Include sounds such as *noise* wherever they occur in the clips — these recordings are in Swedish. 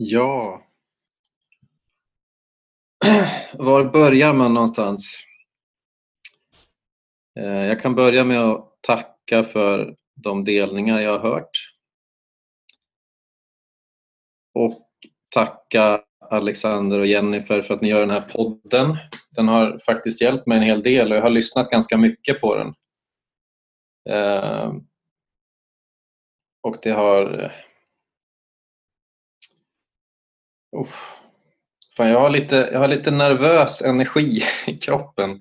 Ja. *clears throat* Var börjar man någonstans? Eh, jag kan börja med att tacka för de delningar jag har hört. Och tacka Alexander och Jennifer för att ni gör den här podden. Den har faktiskt hjälpt mig en hel del och jag har lyssnat ganska mycket på den. Eh, och det har Uff. Fan, jag, har lite, jag har lite nervös energi *laughs* i kroppen.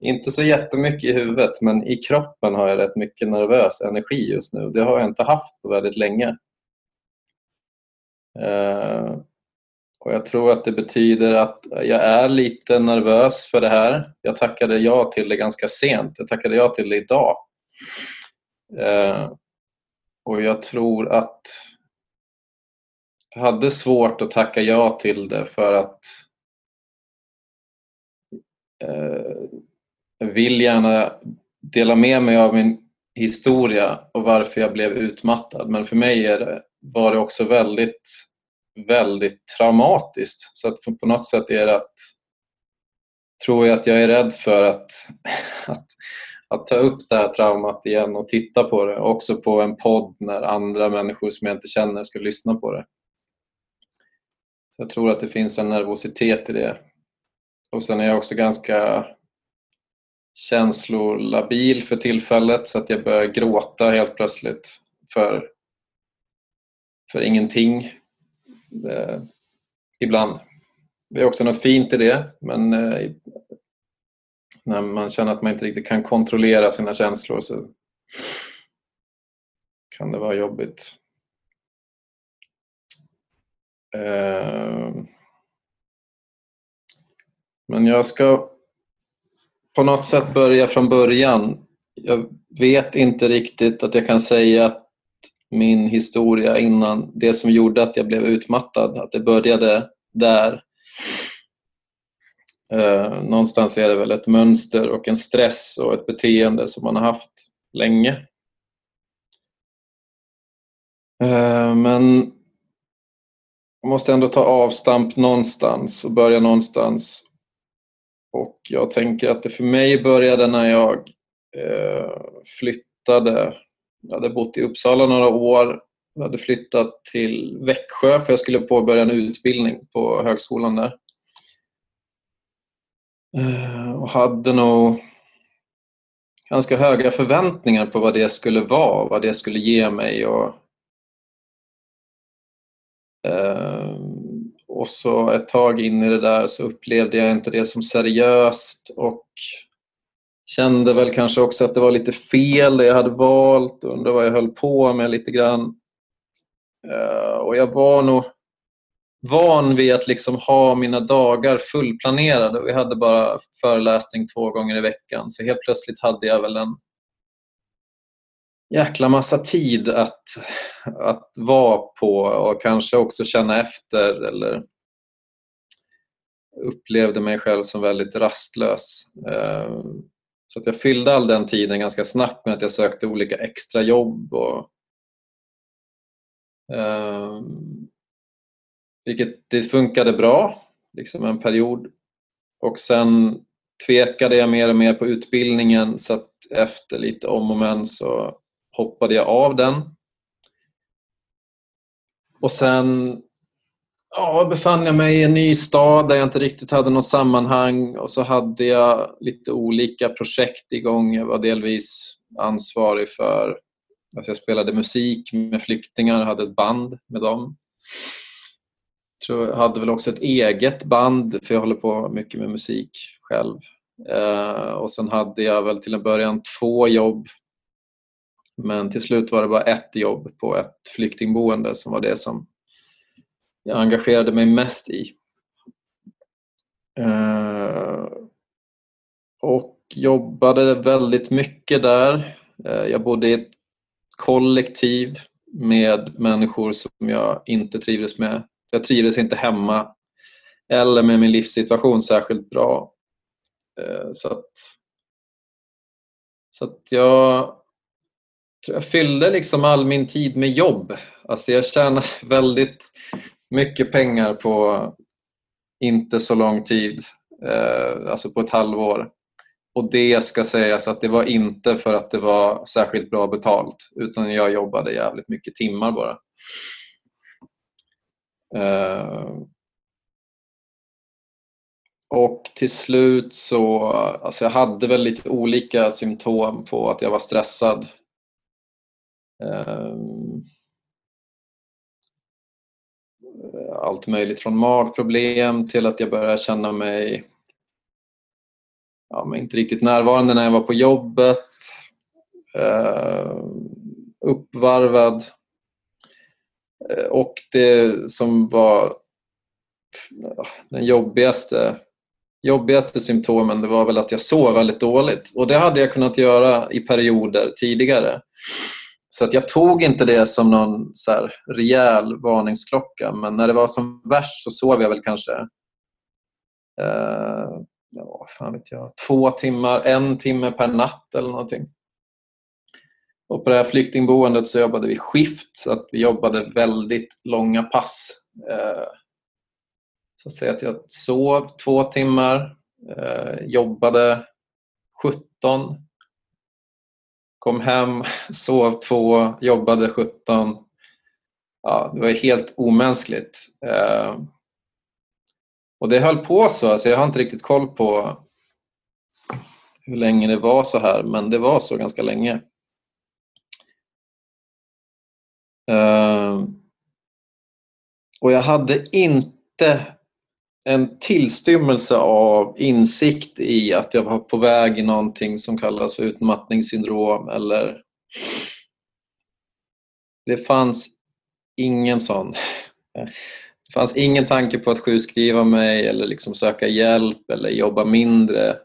Inte så jättemycket i huvudet, men i kroppen har jag rätt mycket nervös energi just nu. Det har jag inte haft på väldigt länge. Uh, och Jag tror att det betyder att jag är lite nervös för det här. Jag tackade ja till det ganska sent. Jag tackade ja till det idag. Uh, och jag tror att hade svårt att tacka ja till det för att eh, jag vill gärna dela med mig av min historia och varför jag blev utmattad. Men för mig det, var det också väldigt, väldigt traumatiskt. Så att på något sätt är det att tror jag att jag är rädd för att, *laughs* att, att ta upp det här traumat igen och titta på det. Också på en podd när andra människor som jag inte känner ska lyssna på det. Jag tror att det finns en nervositet i det. Och sen är jag också ganska känslolabil för tillfället så att jag börjar gråta helt plötsligt för, för ingenting. Det, ibland. Det är också något fint i det men eh, när man känner att man inte riktigt kan kontrollera sina känslor så kan det vara jobbigt. Ehm. Men jag ska på något sätt börja från början. Jag vet inte riktigt att jag kan säga att min historia innan, det som gjorde att jag blev utmattad, att det började där. Eh, någonstans är det väl ett mönster och en stress och ett beteende som man har haft länge. Eh, men man måste ändå ta avstamp någonstans och börja någonstans. Och jag tänker att det för mig började när jag eh, flyttade. Jag hade bott i Uppsala några år. Jag hade flyttat till Växjö för jag skulle påbörja en utbildning på högskolan där. Eh, och hade nog ganska höga förväntningar på vad det skulle vara, vad det skulle ge mig och Ehm, och så ett tag in i det där så upplevde jag inte det som seriöst och kände väl kanske också att det var lite fel det jag hade valt och undrade vad jag höll på med lite grann. Ehm, och jag var nog van vid att liksom ha mina dagar fullplanerade. Vi hade bara föreläsning två gånger i veckan så helt plötsligt hade jag väl en jäkla massa tid att, att vara på och kanske också känna efter eller upplevde mig själv som väldigt rastlös. Eh, så att jag fyllde all den tiden ganska snabbt med att jag sökte olika extrajobb. Och, eh, vilket det funkade bra, liksom en period. Och sen tvekade jag mer och mer på utbildningen så att efter lite om och men så hoppade jag av den. Och sen ja, befann jag mig i en ny stad där jag inte riktigt hade något sammanhang och så hade jag lite olika projekt igång. Jag var delvis ansvarig för Alltså jag spelade musik med flyktingar, hade ett band med dem. Jag hade väl också ett eget band, för jag håller på mycket med musik själv. Eh, och sen hade jag väl till en början två jobb men till slut var det bara ett jobb på ett flyktingboende som var det som jag engagerade mig mest i. Eh, och jobbade väldigt mycket där. Eh, jag bodde i ett kollektiv med människor som jag inte trivdes med. Jag trivdes inte hemma eller med min livssituation särskilt bra. Eh, så att, så att jag, jag fyllde liksom all min tid med jobb. Alltså jag tjänade *laughs* väldigt mycket pengar på inte så lång tid, eh, alltså på ett halvår. Och det ska sägas att det var inte för att det var särskilt bra betalt utan jag jobbade jävligt mycket timmar bara. Eh, och till slut så, alltså jag hade väl lite olika symptom på att jag var stressad. Ehm, allt möjligt från magproblem till att jag började känna mig ja, men inte riktigt närvarande när jag var på jobbet. Uh, uppvarvad. Uh, och det som var den jobbigaste jobbigaste symptomen det var väl att jag sov väldigt dåligt. Och det hade jag kunnat göra i perioder tidigare. Så att jag tog inte det som någon så här rejäl varningsklocka men när det var som värst så sov jag väl kanske eh, ja, fan vet jag, två timmar, en timme per natt eller någonting. Och på det här flyktingboendet så jobbade vi skift så att vi jobbade väldigt långa pass. Eh, så att säga att jag sov två timmar, eh, jobbade 17, kom hem, *laughs* sov två, jobbade 17. Ja, det var helt omänskligt. Eh, och det höll på så, alltså jag har inte riktigt koll på hur länge det var så här, men det var så ganska länge. Eh, och jag hade inte en tillstymmelse av insikt i att jag var på väg i någonting som kallas för utmattningssyndrom eller det fanns ingen sån. Det fanns ingen tanke på att sjukskriva mig eller liksom söka hjälp eller jobba mindre.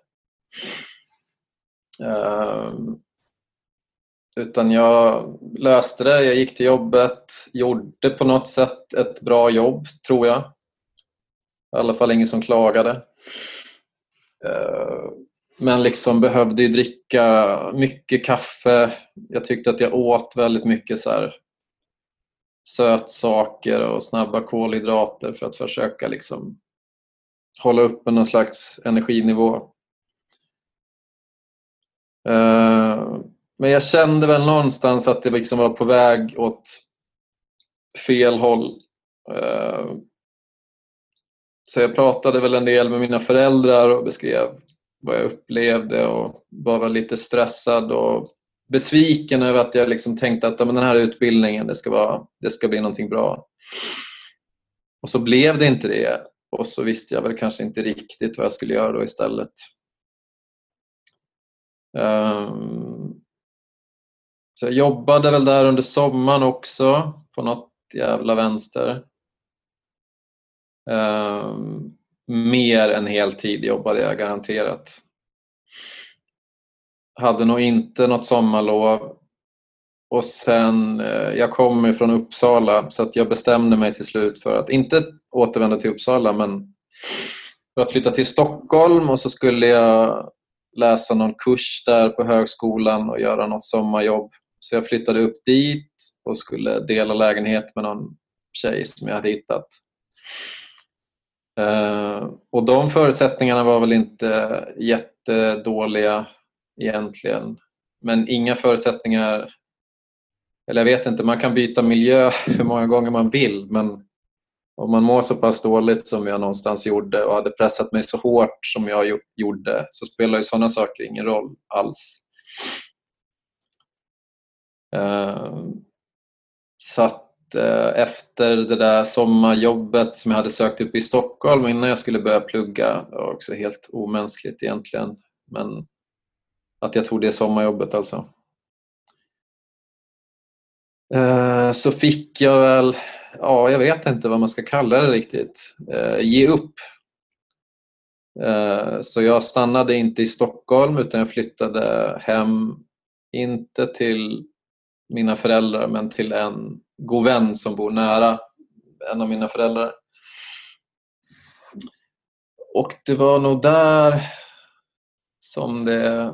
Um, utan jag löste det, jag gick till jobbet, gjorde på något sätt ett bra jobb, tror jag. I alla fall ingen som klagade. Eh, men liksom behövde ju dricka mycket kaffe. Jag tyckte att jag åt väldigt mycket så här sötsaker och snabba kolhydrater för att försöka liksom hålla uppe någon slags energinivå. Eh, men jag kände väl någonstans att det liksom var på väg åt fel håll. Eh, så jag pratade väl en del med mina föräldrar och beskrev vad jag upplevde och var väl lite stressad och besviken över att jag liksom tänkte att den här utbildningen, det ska, vara, det ska bli någonting bra. Och så blev det inte det och så visste jag väl kanske inte riktigt vad jag skulle göra då istället. Um, så jag jobbade väl där under sommaren också på något jävla vänster. Um, mer än heltid jobbade jag garanterat. Hade nog inte något sommarlov. Och sen, eh, jag kommer från Uppsala så att jag bestämde mig till slut för att inte återvända till Uppsala men för att flytta till Stockholm och så skulle jag läsa någon kurs där på högskolan och göra något sommarjobb. Så jag flyttade upp dit och skulle dela lägenhet med någon tjej som jag hade hittat. Eh, och de förutsättningarna var väl inte jättedåliga egentligen. Men inga förutsättningar, eller jag vet inte, man kan byta miljö *laughs* hur många gånger man vill men om man mår så pass dåligt som jag någonstans gjorde och hade pressat mig så hårt som jag gjorde så spelar ju sådana saker ingen roll alls. Eh, så att Eh, efter det där sommarjobbet som jag hade sökt upp i Stockholm innan jag skulle börja plugga. Det var också helt omänskligt egentligen. Men att jag tog det sommarjobbet alltså. Eh, så fick jag väl ja, jag vet inte vad man ska kalla det riktigt, eh, ge upp. Så jag stannade inte i Stockholm utan jag flyttade hem, inte till mina föräldrar men till en god vän som bor nära en av mina föräldrar. Och det var nog där som det...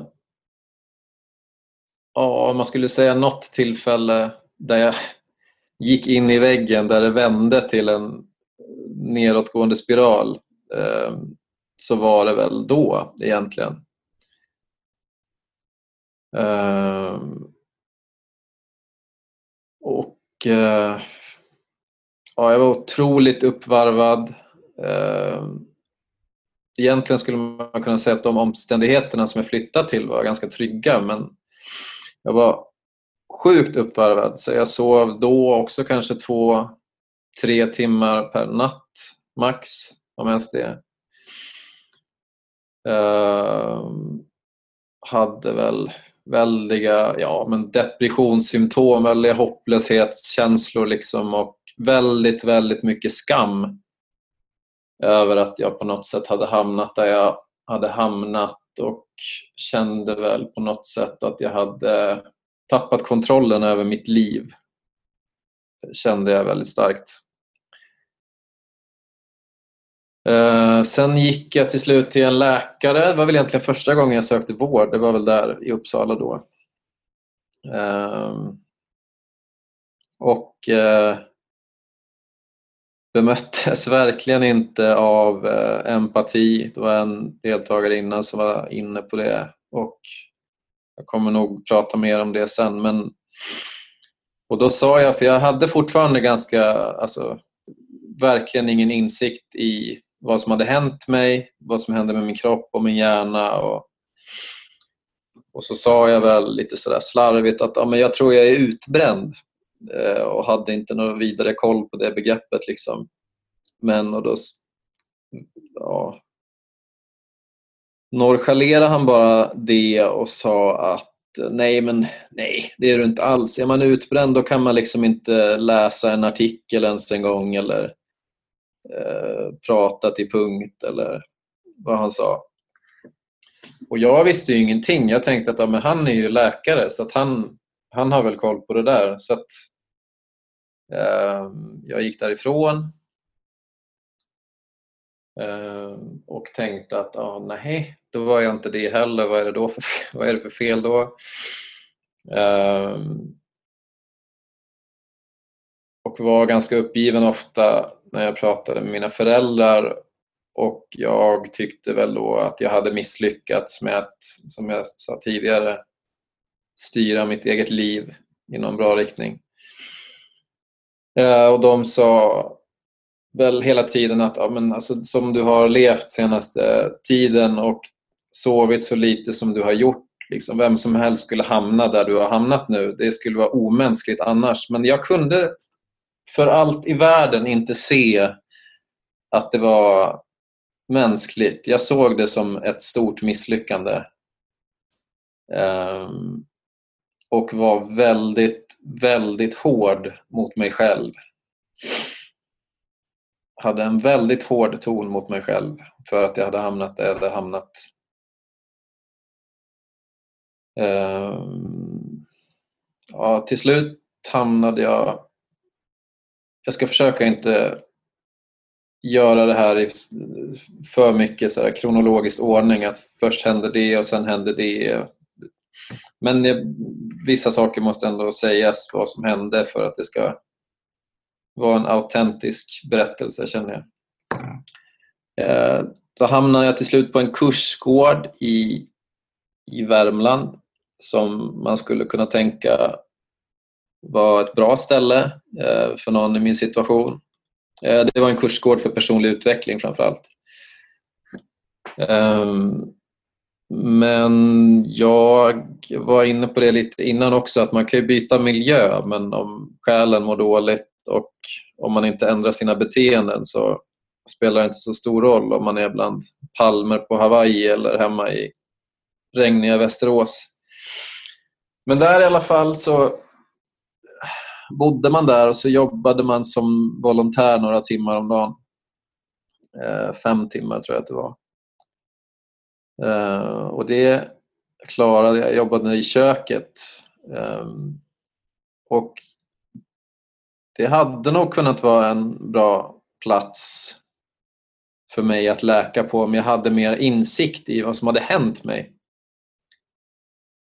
Ja, om man skulle säga något tillfälle där jag gick in i väggen där det vände till en nedåtgående spiral eh, så var det väl då egentligen. Eh, eh, ja, jag var otroligt uppvarvad. Eh, egentligen skulle man kunna säga att de omständigheterna som jag flyttade till var ganska trygga men jag var sjukt uppvarvad så jag sov då också kanske två, tre timmar per natt max, om ens det. Eh, hade väl väldiga ja, men depressionssymptom, väldiga hopplöshetskänslor liksom och väldigt, väldigt mycket skam över att jag på något sätt hade hamnat där jag hade hamnat och kände väl på något sätt att jag hade tappat kontrollen över mitt liv. kände jag väldigt starkt. Uh, sen gick jag till slut till en läkare. Det var väl egentligen första gången jag sökte vård. Det var väl där i Uppsala då. Uh, och uh, bemöttes verkligen inte av eh, empati. Det var en deltagare innan som var inne på det. Och jag kommer nog prata mer om det sen. Men, och då sa jag, för jag hade fortfarande ganska, alltså, verkligen ingen insikt i vad som hade hänt mig, vad som hände med min kropp och min hjärna. Och, och så sa jag väl lite sådär slarvigt att ja, men jag tror jag är utbränd eh, och hade inte någon vidare koll på det begreppet. Liksom. Men och då ja, nonchalerade han bara det och sa att nej, men nej, det är du inte alls. Är man utbränd då kan man liksom inte läsa en artikel ens en gång eller eh, prata till punkt eller vad han sa. Och jag visste ju ingenting. Jag tänkte att ja, men han är ju läkare så att han, han har väl koll på det där. Så att, eh, jag gick därifrån eh, och tänkte att ah, nej, då var jag inte det heller. Vad är det då för, *laughs* vad är det för fel då? Eh, och var ganska uppgiven ofta när jag pratade med mina föräldrar och jag tyckte väl då att jag hade misslyckats med att, som jag sa tidigare, styra mitt eget liv i någon bra riktning. Eh, och de sa väl hela tiden att ja, men alltså, som du har levt senaste tiden och sovit så lite som du har gjort. Liksom, vem som helst skulle hamna där du har hamnat nu. Det skulle vara omänskligt annars. Men jag kunde för allt i världen inte se att det var mänskligt. Jag såg det som ett stort misslyckande. Um, och var väldigt, väldigt hård mot mig själv. Hade en väldigt hård ton mot mig själv för att jag hade hamnat där jag hade hamnat. Um, ja, till slut hamnade jag... Jag ska försöka inte göra det här i för mycket så här, kronologisk ordning. Att först händer det och sen händer det. Men vissa saker måste ändå sägas vad som hände för att det ska vara en autentisk berättelse känner jag. Eh, då hamnade jag till slut på en kursgård i, i Värmland som man skulle kunna tänka var ett bra ställe eh, för någon i min situation. Eh, det var en kursgård för personlig utveckling framförallt. Ehm, men jag var inne på det lite innan också att man kan byta miljö men om själen mår dåligt och om man inte ändrar sina beteenden så spelar det inte så stor roll om man är bland palmer på Hawaii eller hemma i regniga Västerås. Men där i alla fall så bodde man där och så jobbade man som volontär några timmar om dagen. Eh, fem timmar tror jag att det var. Eh, och det klarade jag. Jag jobbade i köket. Eh, och det hade nog kunnat vara en bra plats för mig att läka på om jag hade mer insikt i vad som hade hänt mig.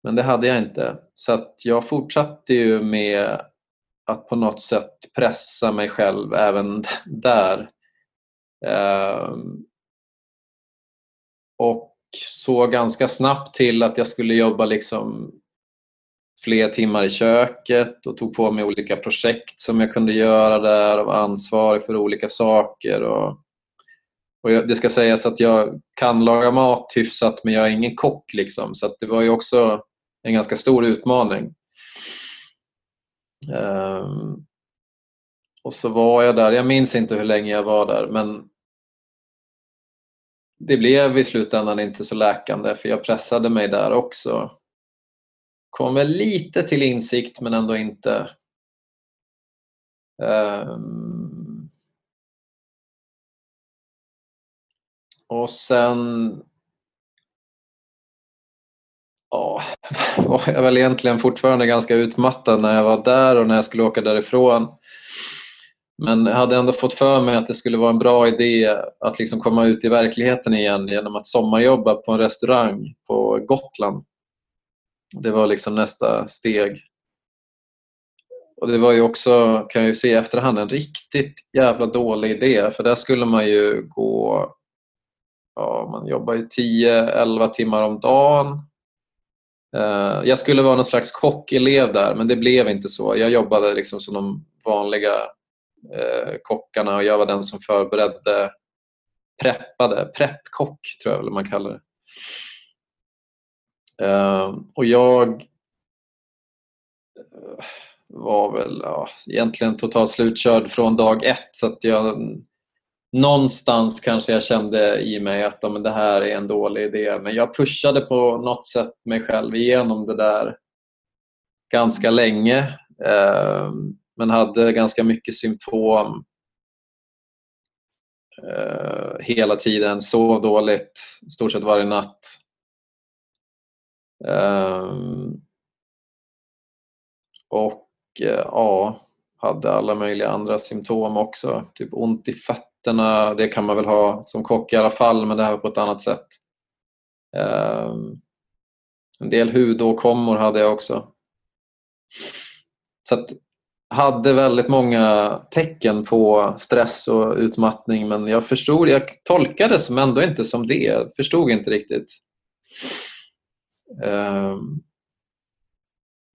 Men det hade jag inte. Så att jag fortsatte ju med att på något sätt pressa mig själv även *laughs* där. Ehm, och såg ganska snabbt till att jag skulle jobba liksom fler timmar i köket och tog på mig olika projekt som jag kunde göra där och var ansvarig för olika saker. Och, och det ska sägas att jag kan laga mat hyfsat men jag är ingen kock. Liksom, så det var ju också en ganska stor utmaning. Um, och så var jag där, jag minns inte hur länge jag var där men det blev i slutändan inte så läkande för jag pressade mig där också. Kom väl lite till insikt men ändå inte. Um, och sen ja, var *laughs* jag väl egentligen fortfarande ganska utmattad när jag var där och när jag skulle åka därifrån. Men jag hade ändå fått för mig att det skulle vara en bra idé att liksom komma ut i verkligheten igen genom att sommarjobba på en restaurang på Gotland. Det var liksom nästa steg. Och Det var ju också, kan jag ju se i efterhand, en riktigt jävla dålig idé för där skulle man ju gå ja, man jobbar ju 10-11 timmar om dagen Eh, jag skulle vara någon slags kockelev där, men det blev inte så. Jag jobbade liksom som de vanliga eh, kockarna och jag var den som förberedde, preppade, preppkock tror jag väl man kallar det. Eh, och jag eh, var väl ja, egentligen totalt slutkörd från dag ett så att jag någonstans kanske jag kände i mig att men det här är en dålig idé. Men jag pushade på något sätt mig själv igenom det där ganska länge. Ehm, men hade ganska mycket symptom eh, hela tiden. Sov dåligt i stort sett varje natt. Ehm, och eh, ja, hade alla möjliga andra symptom också. Typ ont i fötterna det kan man väl ha som kock i alla fall, men det här var på ett annat sätt. Ehm, en del hudåkommor hade jag också. Så att, hade väldigt många tecken på stress och utmattning men jag förstod, jag tolkade det som ändå inte som det. Jag förstod inte riktigt. Um,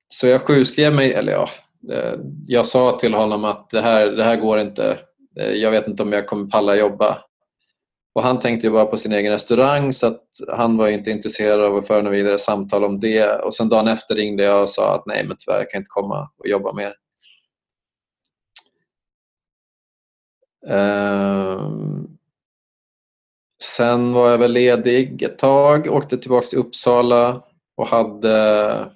så jag sjukskrev mig, eller ja, Eh, jag sa till honom att det här, det här går inte. Eh, jag vet inte om jag kommer palla jobba. Och han tänkte ju bara på sin egen restaurang så att han var inte intresserad av att föra något vidare samtal om det. Och sen dagen efter ringde jag och sa att nej men tyvärr jag kan inte komma och jobba mer. Um, sen var jag väl ledig ett tag, åkte tillbaka till Uppsala och hade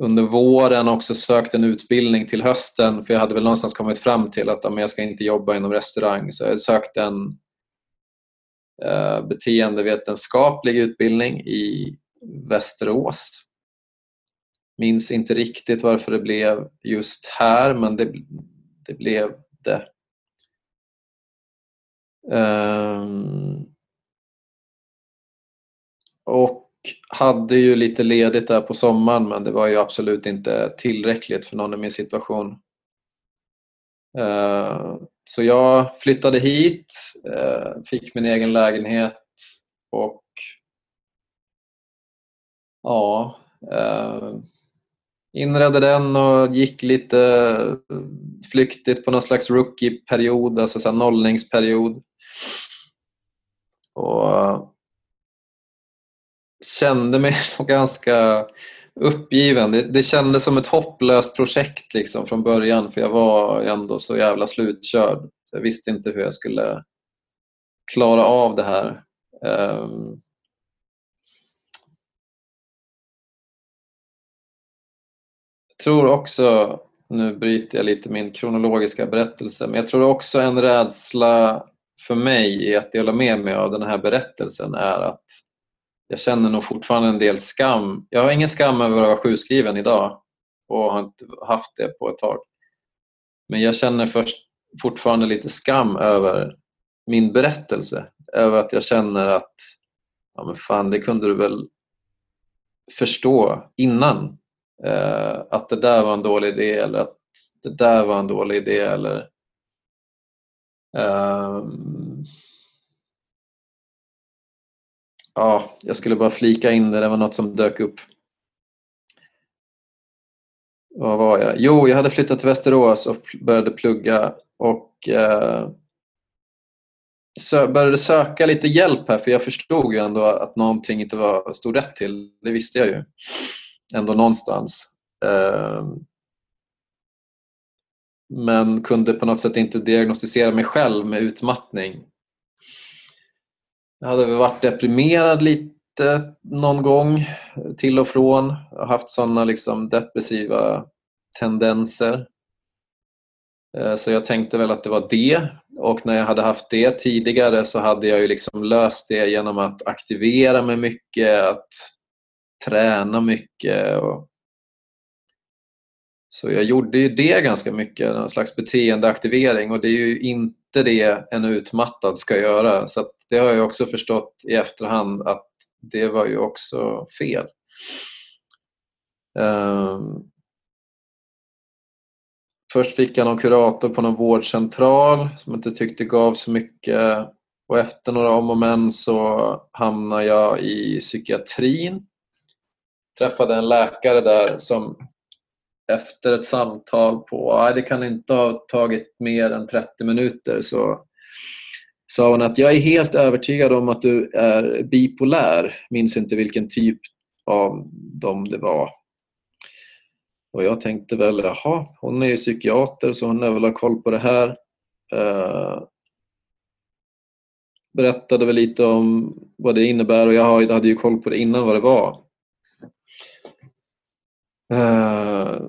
under våren också sökt en utbildning till hösten för jag hade väl någonstans kommit fram till att jag ska inte jobba inom restaurang så jag sökte en eh, beteendevetenskaplig utbildning i Västerås. Minns inte riktigt varför det blev just här men det, det blev det. Um, och hade ju lite ledigt där på sommaren men det var ju absolut inte tillräckligt för någon i min situation. Eh, så jag flyttade hit, eh, fick min egen lägenhet och ja, eh, inredde den och gick lite flyktigt på någon slags rookie-period, alltså så nollningsperiod. Och kände mig *laughs* ganska uppgiven. Det, det kändes som ett hopplöst projekt liksom från början för jag var ändå så jävla slutkörd. Jag visste inte hur jag skulle klara av det här. Um, jag tror också nu bryter jag lite min kronologiska berättelse, men jag tror också en rädsla för mig i att dela med mig av den här berättelsen är att jag känner nog fortfarande en del skam. Jag har ingen skam över att vara sjukskriven idag och har inte haft det på ett tag. Men jag känner först fortfarande lite skam över min berättelse. Över att jag känner att ja men fan, det kunde du väl förstå innan. Eh, att det där var en dålig idé eller att det där var en dålig idé eller eh, Ja, jag skulle bara flika in det, det var något som dök upp. Vad var jag? Jo, jag hade flyttat till Västerås och började plugga och eh, började söka lite hjälp här för jag förstod ju ändå att någonting inte var, stod rätt till. Det visste jag ju ändå någonstans. Eh, men kunde på något sätt inte diagnostisera mig själv med utmattning. Jag hade väl varit deprimerad lite någon gång till och från. Jag har haft sådana liksom depressiva tendenser. Eh, så jag tänkte väl att det var det. Och när jag hade haft det tidigare så hade jag ju liksom löst det genom att aktivera mig mycket, att träna mycket. Och... Så jag gjorde ju det ganska mycket, någon slags beteendeaktivering och det är ju inte det en utmattad ska göra. Så det har jag också förstått i efterhand att det var ju också fel. Um, Först fick jag någon kurator på någon vårdcentral som inte tyckte gav så mycket. Och efter några om och men så hamnade jag i psykiatrin. Träffade en läkare där som efter ett samtal på, nej det kan inte ha tagit mer än 30 minuter så sa hon att jag är helt övertygad om att du är bipolär. Minns inte vilken typ av dem det var. Och jag tänkte väl, jaha, hon är ju psykiater så hon har väl koll på det här. Eh, berättade väl lite om vad det innebär och jag hade ju koll på det innan vad det var. Eh,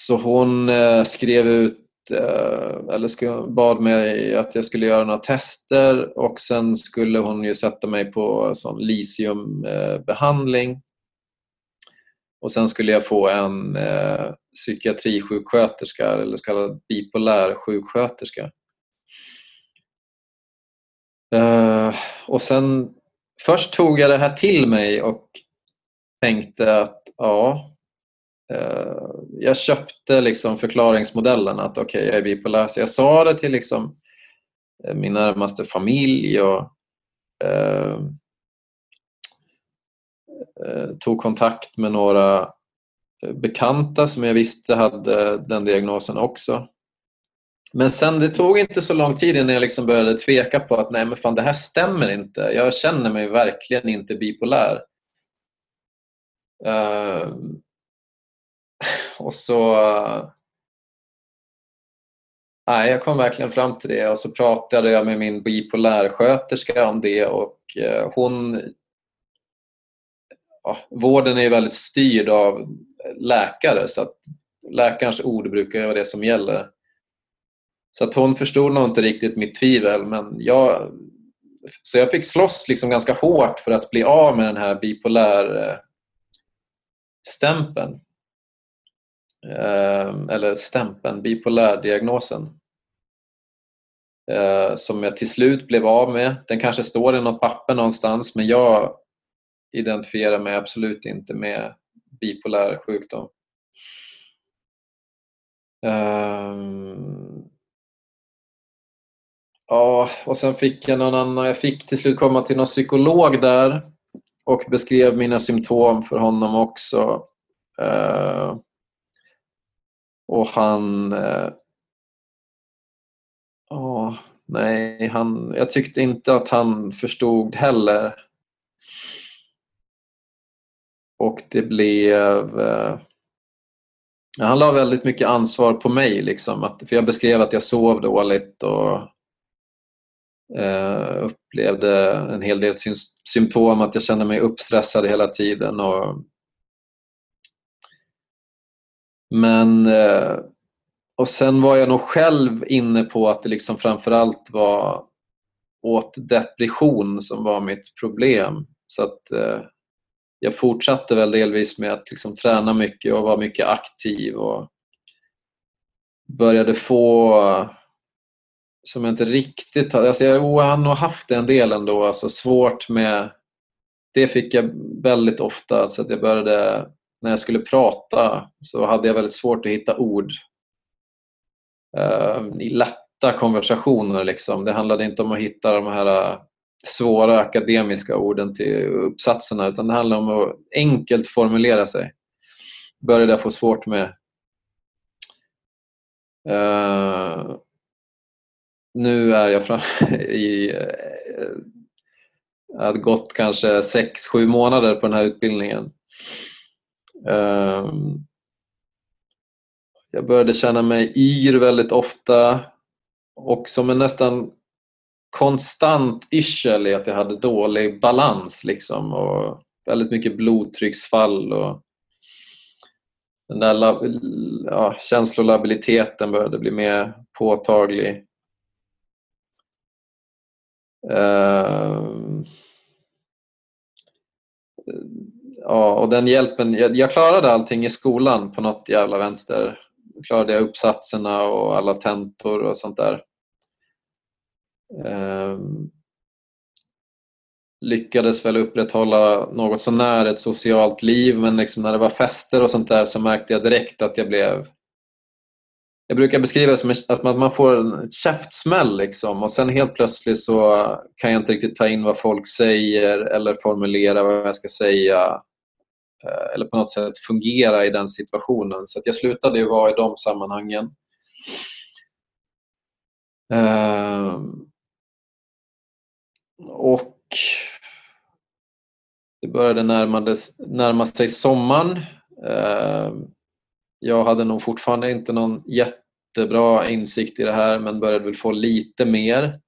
så hon eh, skrev ut, eh, eller bad mig att jag skulle göra några tester och sen skulle hon ju sätta mig på sån lisiumbehandling eh, och sen skulle jag få en eh, psykiatrisjuksköterska eller så kallad bipolär sjuksköterska. Eh, och sen först tog jag det här till mig och tänkte att ja, Eh, jag köpte liksom förklaringsmodellen att okej, okay, jag är bipolär. Så jag sa det till liksom eh, min närmaste familj och eh, eh tog kontakt med några bekanta som jag visste hade den diagnosen också. Men sen det tog inte så lång tid innan jag liksom började tveka på att nej men fan det här stämmer inte. Jag känner mig verkligen inte bipolär och så... Eh, nej, jag kom verkligen fram till det och så pratade jag med min bipolärsköterska om det och eh, hon ja, vården är väldigt styrd av läkare så att läkarens ord brukar vara det som gäller. Så att hon förstod nog inte riktigt mitt tvivel men jag, så jag fick slåss liksom ganska hårt för att bli av med den här bipolär eh, stämpeln. Ehm, eller stämpeln, bipolärdiagnosen. Ehm, som jag till slut blev av med. Den kanske står i något papper någonstans men jag identifierar mig absolut inte med bipolär sjukdom. Ehm, ja, och sen fick jag någon annan. Jag fick till slut komma till någon psykolog där och beskrev mina symptom för honom också. Och han... Eh, oh, nej, han, jag tyckte inte att han förstod heller och det blev... Eh, han la väldigt mycket ansvar på mig. Liksom, att, för jag beskrev att jag sov dåligt och eh, upplevde en hel del symptom, att jag kände mig uppstressad hela tiden. Och, men eh, och sen var jag nog själv inne på att det liksom framförallt var åt depression som var mitt problem. Så att eh, jag fortsatte väl delvis med att liksom träna mycket och vara mycket aktiv och började få som jag inte riktigt hade... Alltså oh, jag har nog haft en del ändå, alltså svårt med... Det fick jag väldigt ofta, så att jag började... När jag skulle prata så hade jag väldigt svårt att hitta ord uh, i lätta konversationer. Liksom. Det handlade inte om att hitta de här äh, svåra akademiska orden till uppsatserna utan det handlade om att enkelt formulera sig. Började jag få svårt med. Uh, nu är jag framme *laughs* i... Äh, jag hade gått kanske sex, sju månader på den här utbildningen. Ehm, jag började känna mig yr väldigt ofta och som en nästan konstant yrsel i att jag hade dålig balans liksom och väldigt mycket blodtrycksfall och den där ja, känslolabiliteten började bli mer påtaglig. Uh, ja, och den hjälpen, jag, jag, klarade allting i skolan på något jävla vänster. Klarade jag uppsatserna och alla tentor och sånt där. Ehm, lyckades väl upprätthålla något sånär ett socialt liv men liksom när det var fester och sånt där så märkte jag direkt att jag blev jag brukar beskriva det som att man får en käftsmäll liksom, och sen helt plötsligt så kan jag inte riktigt ta in vad folk säger eller formulera vad jag ska säga Eh, eller på något sätt fungera i den situationen. Så jag slutade ju vara i de sammanhangen. Eh, och det började närma sig sommaren. Eh, jag hade nog fortfarande inte någon jättebra insikt i det här men började väl få lite mer.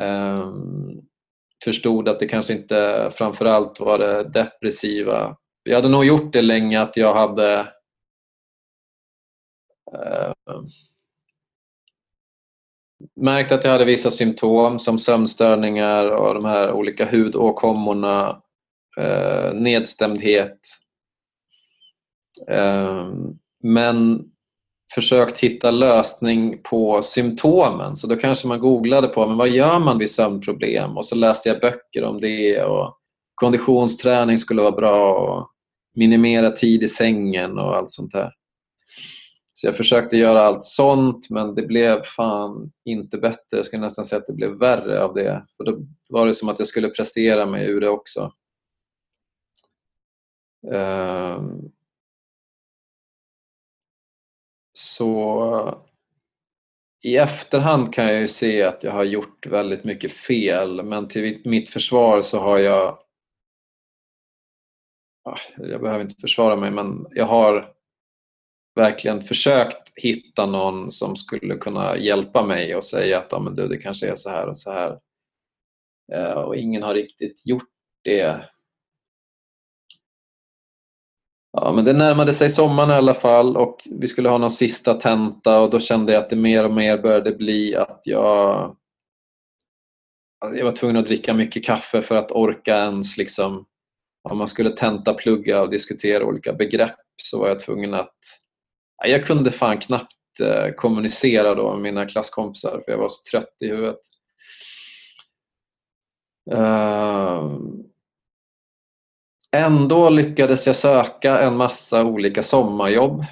Um, förstod att det kanske inte framförallt var det depressiva. Jag hade nog gjort det länge att jag hade uh, märkt att jag hade vissa symptom som sömnstörningar och de här olika hudåkommorna, uh, nedstämdhet Ehm, men försökt hitta lösning på symptomen. Så då kanske man googlade på men vad gör man vid sömnproblem och så läste jag böcker om det och konditionsträning skulle vara bra och minimera tid i sängen och allt sånt där. Så jag försökte göra allt sånt men det blev fan inte bättre. Jag skulle nästan säga att det blev värre av det. För Då var det som att jag skulle prestera mig ur det också. Um, så i efterhand kan jag ju se att jag har gjort väldigt mycket fel men till mitt försvar så har jag jag behöver inte försvara mig men jag har verkligen försökt hitta någon som skulle kunna hjälpa mig och säga att ja, men du, det kanske är så här och så här. Eh, och ingen har riktigt gjort det Ja, men det närmade sig sommaren i alla fall och vi skulle ha någon sista tenta och då kände jag att det mer och mer började bli att jag jag var tvungen att dricka mycket kaffe för att orka ens liksom om man skulle tenta plugga och diskutera olika begrepp så var jag tvungen att jag kunde fan knappt eh, kommunicera då med mina klasskompisar för jag var så trött i huvudet. Ehm, Ändå lyckades jag söka en massa olika sommarjobb.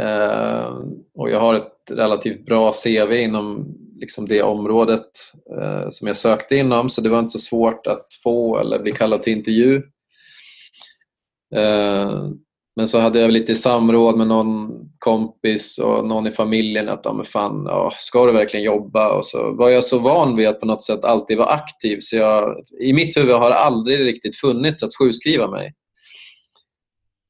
Eh, och jag har ett relativt bra CV inom liksom det området eh, som jag sökte inom så det var inte så svårt att få eller bli kallad till intervju. Eh, men så hade jag lite samråd med någon kompis och någon i familjen att ja, men fan, ja, ska du verkligen jobba? Och så var jag så van vid att på något sätt alltid vara aktiv så jag, i mitt huvud har det aldrig riktigt funnits att sjukskriva mig.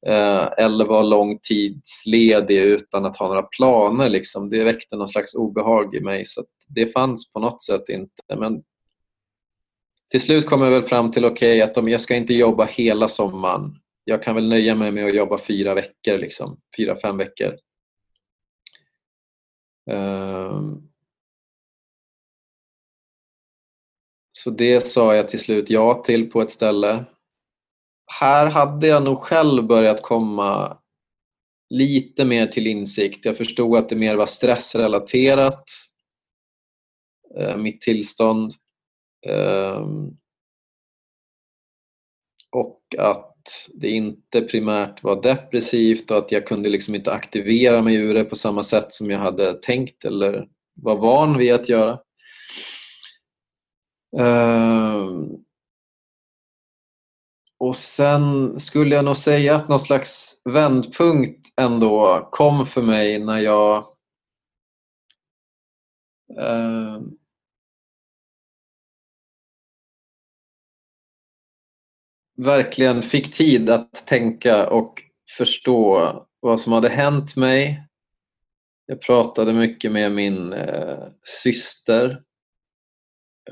Eh, eller vara långtidsledig utan att ha några planer. Liksom. Det väckte någon slags obehag i mig så det fanns på något sätt inte. Men till slut kom jag väl fram till okej okay, att jag ska inte jobba hela sommaren jag kan väl nöja mig med att jobba fyra veckor, liksom, fyra, fem veckor. Um, så det sa jag till slut ja till på ett ställe. Här hade jag nog själv börjat komma lite mer till insikt. Jag förstod att det mer var stressrelaterat, eh, mitt tillstånd. Um, och att det inte primärt var depressivt och att jag kunde liksom inte aktivera mig ur det på samma sätt som jag hade tänkt eller var van vid att göra. Ehm. Och sen skulle jag nog säga att någon slags vändpunkt ändå kom för mig när jag ehm, verkligen fick tid att tänka och förstå vad som hade hänt mig. Jag pratade mycket med min eh, syster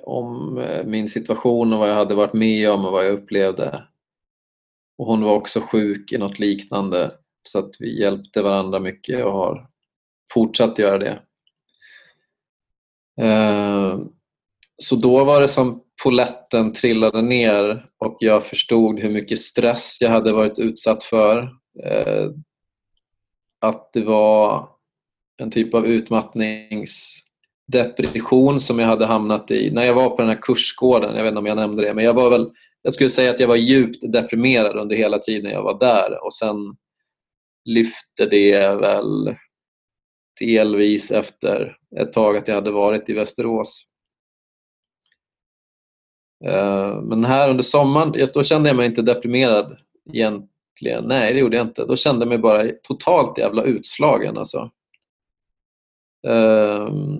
om eh, min situation och vad jag hade varit med om och vad jag upplevde. Och hon var också sjuk i något liknande så att vi hjälpte varandra mycket och har fortsatt göra det. Eh, så då var det som poletten trillade ner och jag förstod hur mycket stress jag hade varit utsatt för. Eh, att det var en typ av utmattningsdepression som jag hade hamnat i när jag var på den här kursgården. Jag vet inte om jag nämnde det, men jag var väl jag skulle säga att jag var djupt deprimerad under hela tiden jag var där och sen lyfte det väl delvis efter ett tag att jag hade varit i Västerås. Eh, men här under sommaren, då kände jag mig inte deprimerad egentligen. Nej, det gjorde jag inte. Då kände jag mig bara totalt jävla utslagen. Alltså. Ehm,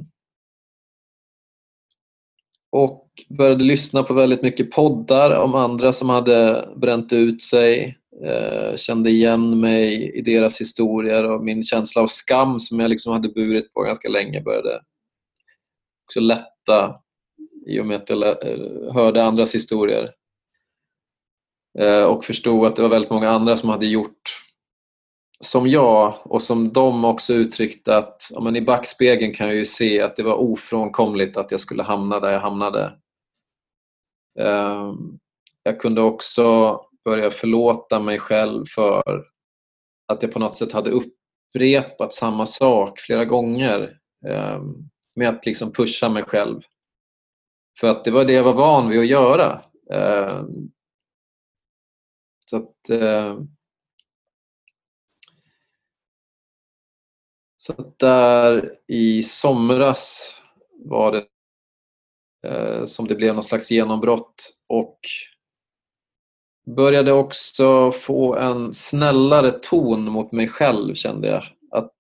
och började lyssna på väldigt mycket poddar om andra som hade bränt ut sig. Eh, kände igen mig i deras historier och min känsla av skam som jag liksom hade burit på ganska länge började också lätta i och med att jag eh, hörde andras historier. Eh, och förstod att det var väldigt många andra som hade gjort som jag och som de också uttryckte att ja, men i backspegeln kan jag ju se att det var ofrånkomligt att jag skulle hamna där jag hamnade. Eh, jag kunde också börja förlåta mig själv för att jag på något sätt hade upprepat samma sak flera gånger med att liksom pusha mig själv. För att det var det jag var van vid att göra. Eh, så att eh, Så att där i somras var det eh, som det blev någon slags genombrott och började också få en snällare ton mot mig själv kände jag. Att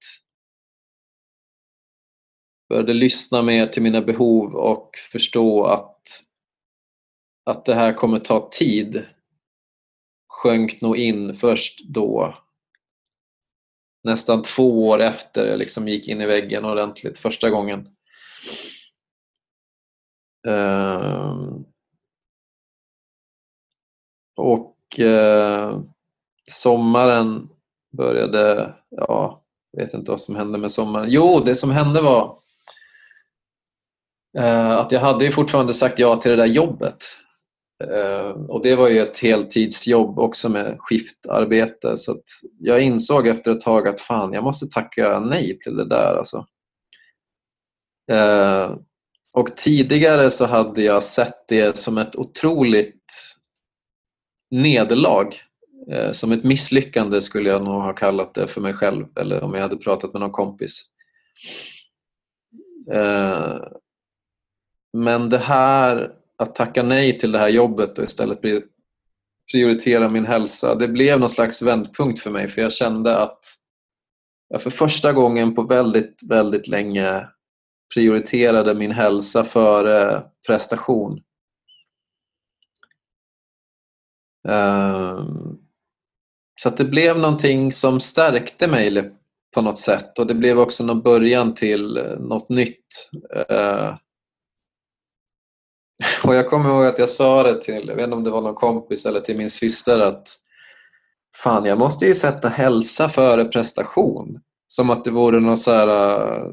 började lyssna mer till mina behov och förstå att, att det här kommer ta tid sjönk nog in först då nästan två år efter jag liksom gick in i väggen ordentligt första gången. Um, och uh, sommaren började, ja, jag vet inte vad som hände med sommaren. Jo, det som hände var Eh, att jag hade ju fortfarande sagt ja till det där jobbet eh, och det var ju ett heltidsjobb också med skiftarbete så att jag insåg efter ett tag att fan, jag måste tacka nej till det där. Alltså. Eh, och tidigare så hade jag sett det som ett otroligt nederlag. Som ett misslyckande skulle jag nog ha kallat det för mig själv eller om jag hade pratat med någon kompis. Men det här att tacka nej till det här jobbet och istället prioritera min hälsa, det blev någon slags vändpunkt för mig för jag kände att jag för första gången på väldigt, väldigt länge prioriterade min hälsa före prestation. Ehm, så att det blev någonting som stärkte mig på något sätt och det blev också någon början till eh, något nytt. Eh, *laughs* Och jag kommer ihåg att jag sa det till, jag vet inte om det var någon kompis eller till min syster att fan, jag måste ju sätta hälsa före prestation. Som att det vore någon så här, äh,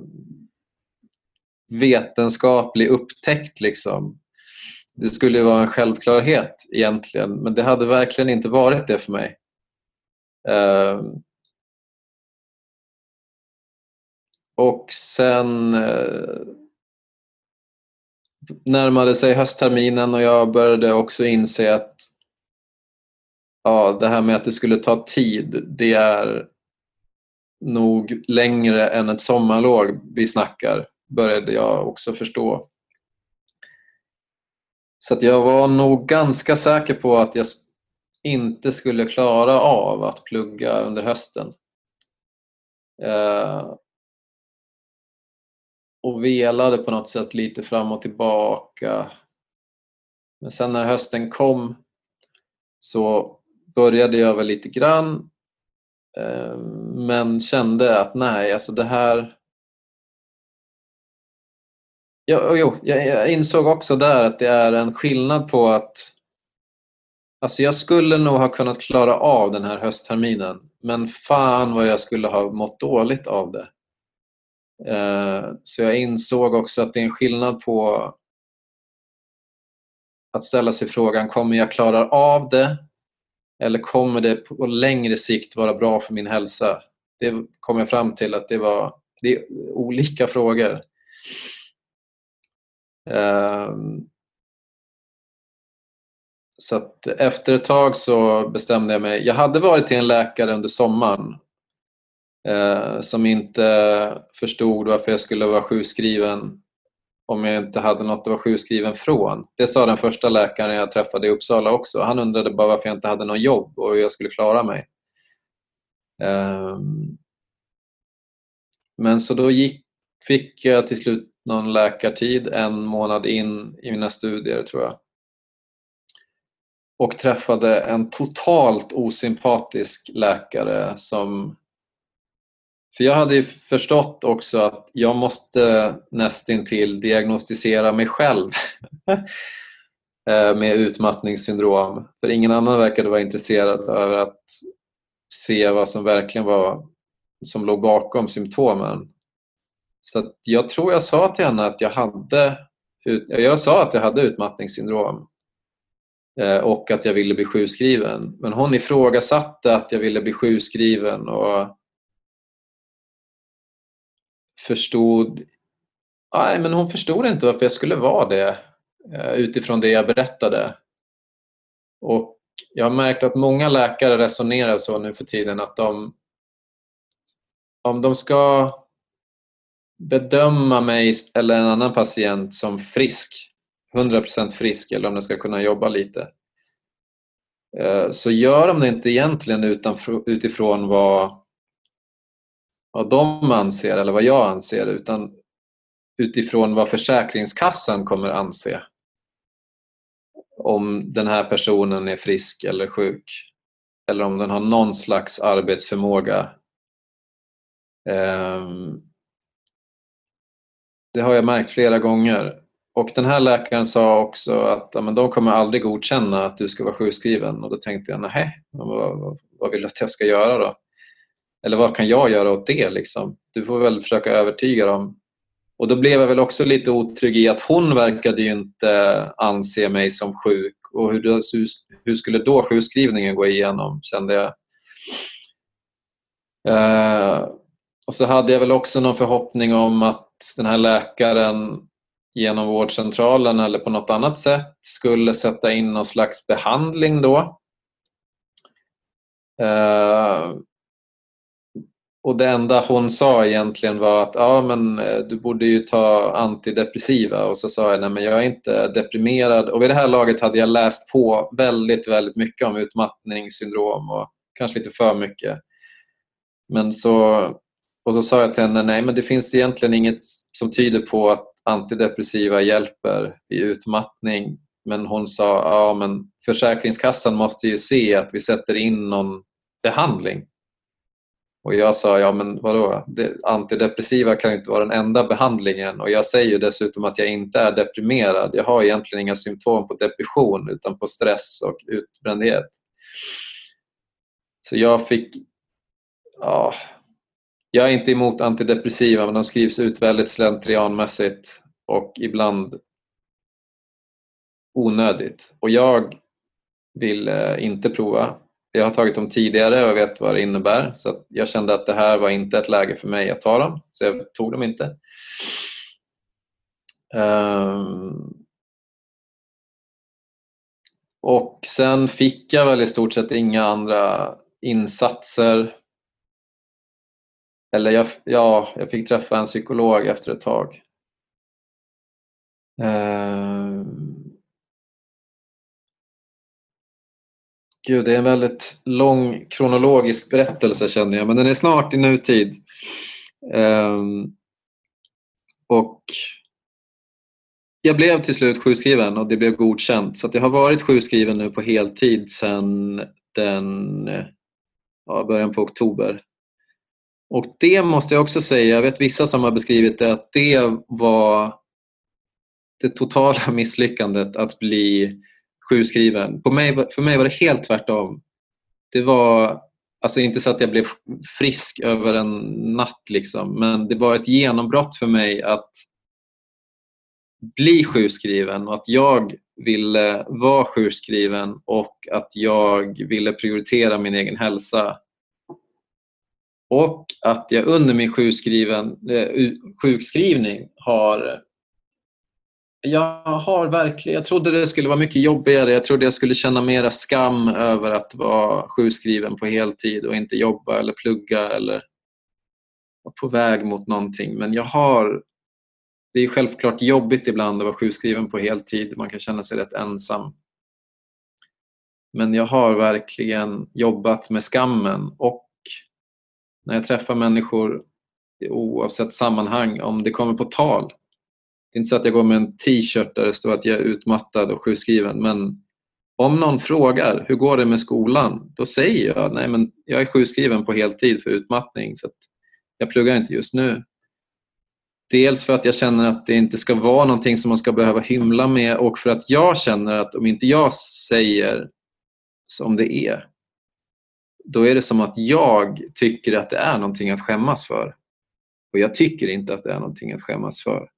vetenskaplig upptäckt. Liksom. Det skulle ju vara en självklarhet egentligen, men det hade verkligen inte varit det för mig. Ehm. Och sen äh, närmade sig höstterminen och jag började också inse att ja, det här med att det skulle ta tid, det är nog längre än ett sommarlov vi snackar, började jag också förstå. Så att jag var nog ganska säker på att jag inte skulle klara av att plugga under hösten. Eh, och velade på något sätt lite fram och tillbaka. Men sen när hösten kom så började jag väl lite grann eh, men kände att nej, alltså det här... Ja, jo, jag insåg också där att det är en skillnad på att Alltså jag skulle nog ha kunnat klara av den här höstterminen men fan vad jag skulle ha mått dåligt av det. Eh, så jag insåg också att det är en skillnad på att ställa sig frågan, kommer jag klara av det? Eller kommer det på längre sikt vara bra för min hälsa? Det kom jag fram till att det var det är olika frågor. Eh, så att efter ett tag så bestämde jag mig. Jag hade varit till en läkare under sommaren Eh, som inte förstod varför jag skulle vara sjukskriven om jag inte hade något att vara sjukskriven från. Det sa den första läkaren jag träffade i Uppsala också. Han undrade bara varför jag inte hade något jobb och hur jag skulle klara mig. Ehm, men så då gick, fick jag till slut någon läkartid en månad in i mina studier tror jag. Och träffade en totalt osympatisk läkare som för jag hade ju förstått också att jag måste nästintill diagnostisera mig själv *laughs* eh, med utmattningssyndrom. För ingen annan verkade vara intresserad av att se vad som verkligen var som låg bakom symptomen. Så jag tror jag sa till henne att jag hade jag sa att jag hade utmattningssyndrom eh, och att jag ville bli sjukskriven. Men hon ifrågasatte att jag ville bli sjukskriven och förstod Nej, men hon förstod inte varför jag skulle vara det eh, utifrån det jag berättade. Och jag har märkt att många läkare resonerar så nu för tiden att de om de ska bedöma mig eller en annan patient som frisk, 100% frisk eller om de ska kunna jobba lite eh, så gör de det inte egentligen utifrån vad vad de anser eller vad jag anser utan utifrån vad Försäkringskassan kommer anse om den här personen är frisk eller sjuk eller om den har någon slags arbetsförmåga. Ehm, det har jag märkt flera gånger. Och den här läkaren sa också att ja, men de kommer aldrig godkänna att du ska vara sjukskriven. Och då tänkte jag, nej, vad, vad vill du att jag ska göra då? Eller vad kan jag göra åt det? Liksom? Du får väl försöka övertyga dem. Och då blev jag väl också lite otrygg i att hon verkade ju inte anse mig som sjuk. Och hur, hur skulle då sjukskrivningen gå igenom, kände jag. Uh, och så hade jag väl också någon förhoppning om att den här läkaren genom vårdcentralen eller på något annat sätt skulle sätta in någon slags behandling då. Uh, och det enda hon sa egentligen var att ja, men eh, du borde ju ta antidepressiva och så sa jag nej men jag är inte deprimerad och vid det här laget hade jag läst på väldigt, väldigt mycket om utmattningssyndrom och kanske lite för mycket. Men så, och så sa jag till henne nej men det finns egentligen inget som tyder på att antidepressiva hjälper vid utmattning. Men hon sa ja men Försäkringskassan måste ju se att vi sätter in någon behandling och jag sa, ja men vadå, antidepressiva kan inte vara den enda behandlingen och jag säger dessutom att jag inte är deprimerad. Jag har egentligen inga symptom på depression utan på stress och utbrändhet. Så jag fick, ja, jag är inte emot antidepressiva men de skrivs ut väldigt slentrianmässigt och ibland onödigt. Och jag vill eh, inte prova. Jag har tagit dem tidigare och vet vad det innebär så jag kände att det här var inte ett läge för mig att ta dem så jag tog dem inte. Um, och sen fick jag väl i stort sett inga andra insatser. Eller jag, ja, jag fick träffa en psykolog efter ett tag. Um, Gud, det är en väldigt lång kronologisk berättelse känner jag, men den är snart i nutid. Um, och jag blev till slut sjukskriven och det blev godkänt. Så jag har varit sjukskriven nu på heltid sedan den ja, början på oktober. Och det måste jag också säga, jag vet vissa som har beskrivit det, att det var det totala *laughs* misslyckandet att bli sjukskriven. På mig, för mig var det helt tvärtom. Det var alltså inte så att jag blev frisk över en natt liksom, men det var ett genombrott för mig att bli sjukskriven och att jag ville vara sjukskriven och att jag ville prioritera min egen hälsa. Och att jag under min sjukskriven, eh, sjukskrivning har jag har verkligen, jag trodde det skulle vara mycket jobbigare. Jag trodde jag skulle känna mera skam över att vara sjukskriven på heltid och inte jobba eller plugga eller vara på väg mot någonting. Men jag har det är självklart jobbigt ibland att vara sjukskriven på heltid. Man kan känna sig rätt ensam. Men jag har verkligen jobbat med skammen och när jag träffar människor oavsett sammanhang, om det kommer på tal. Det är inte så att jag går med en t-shirt där det står att jag är utmattad och sjukskriven men om någon frågar hur går det med skolan? Då säger jag nej men jag är sjukskriven på heltid för utmattning så jag pluggar inte just nu. Dels för att jag känner att det inte ska vara någonting som man ska behöva hymla med och för att jag känner att om inte jag säger som det är då är det som att jag tycker att det är någonting att skämmas för. Och jag tycker inte att det är någonting att skämmas för.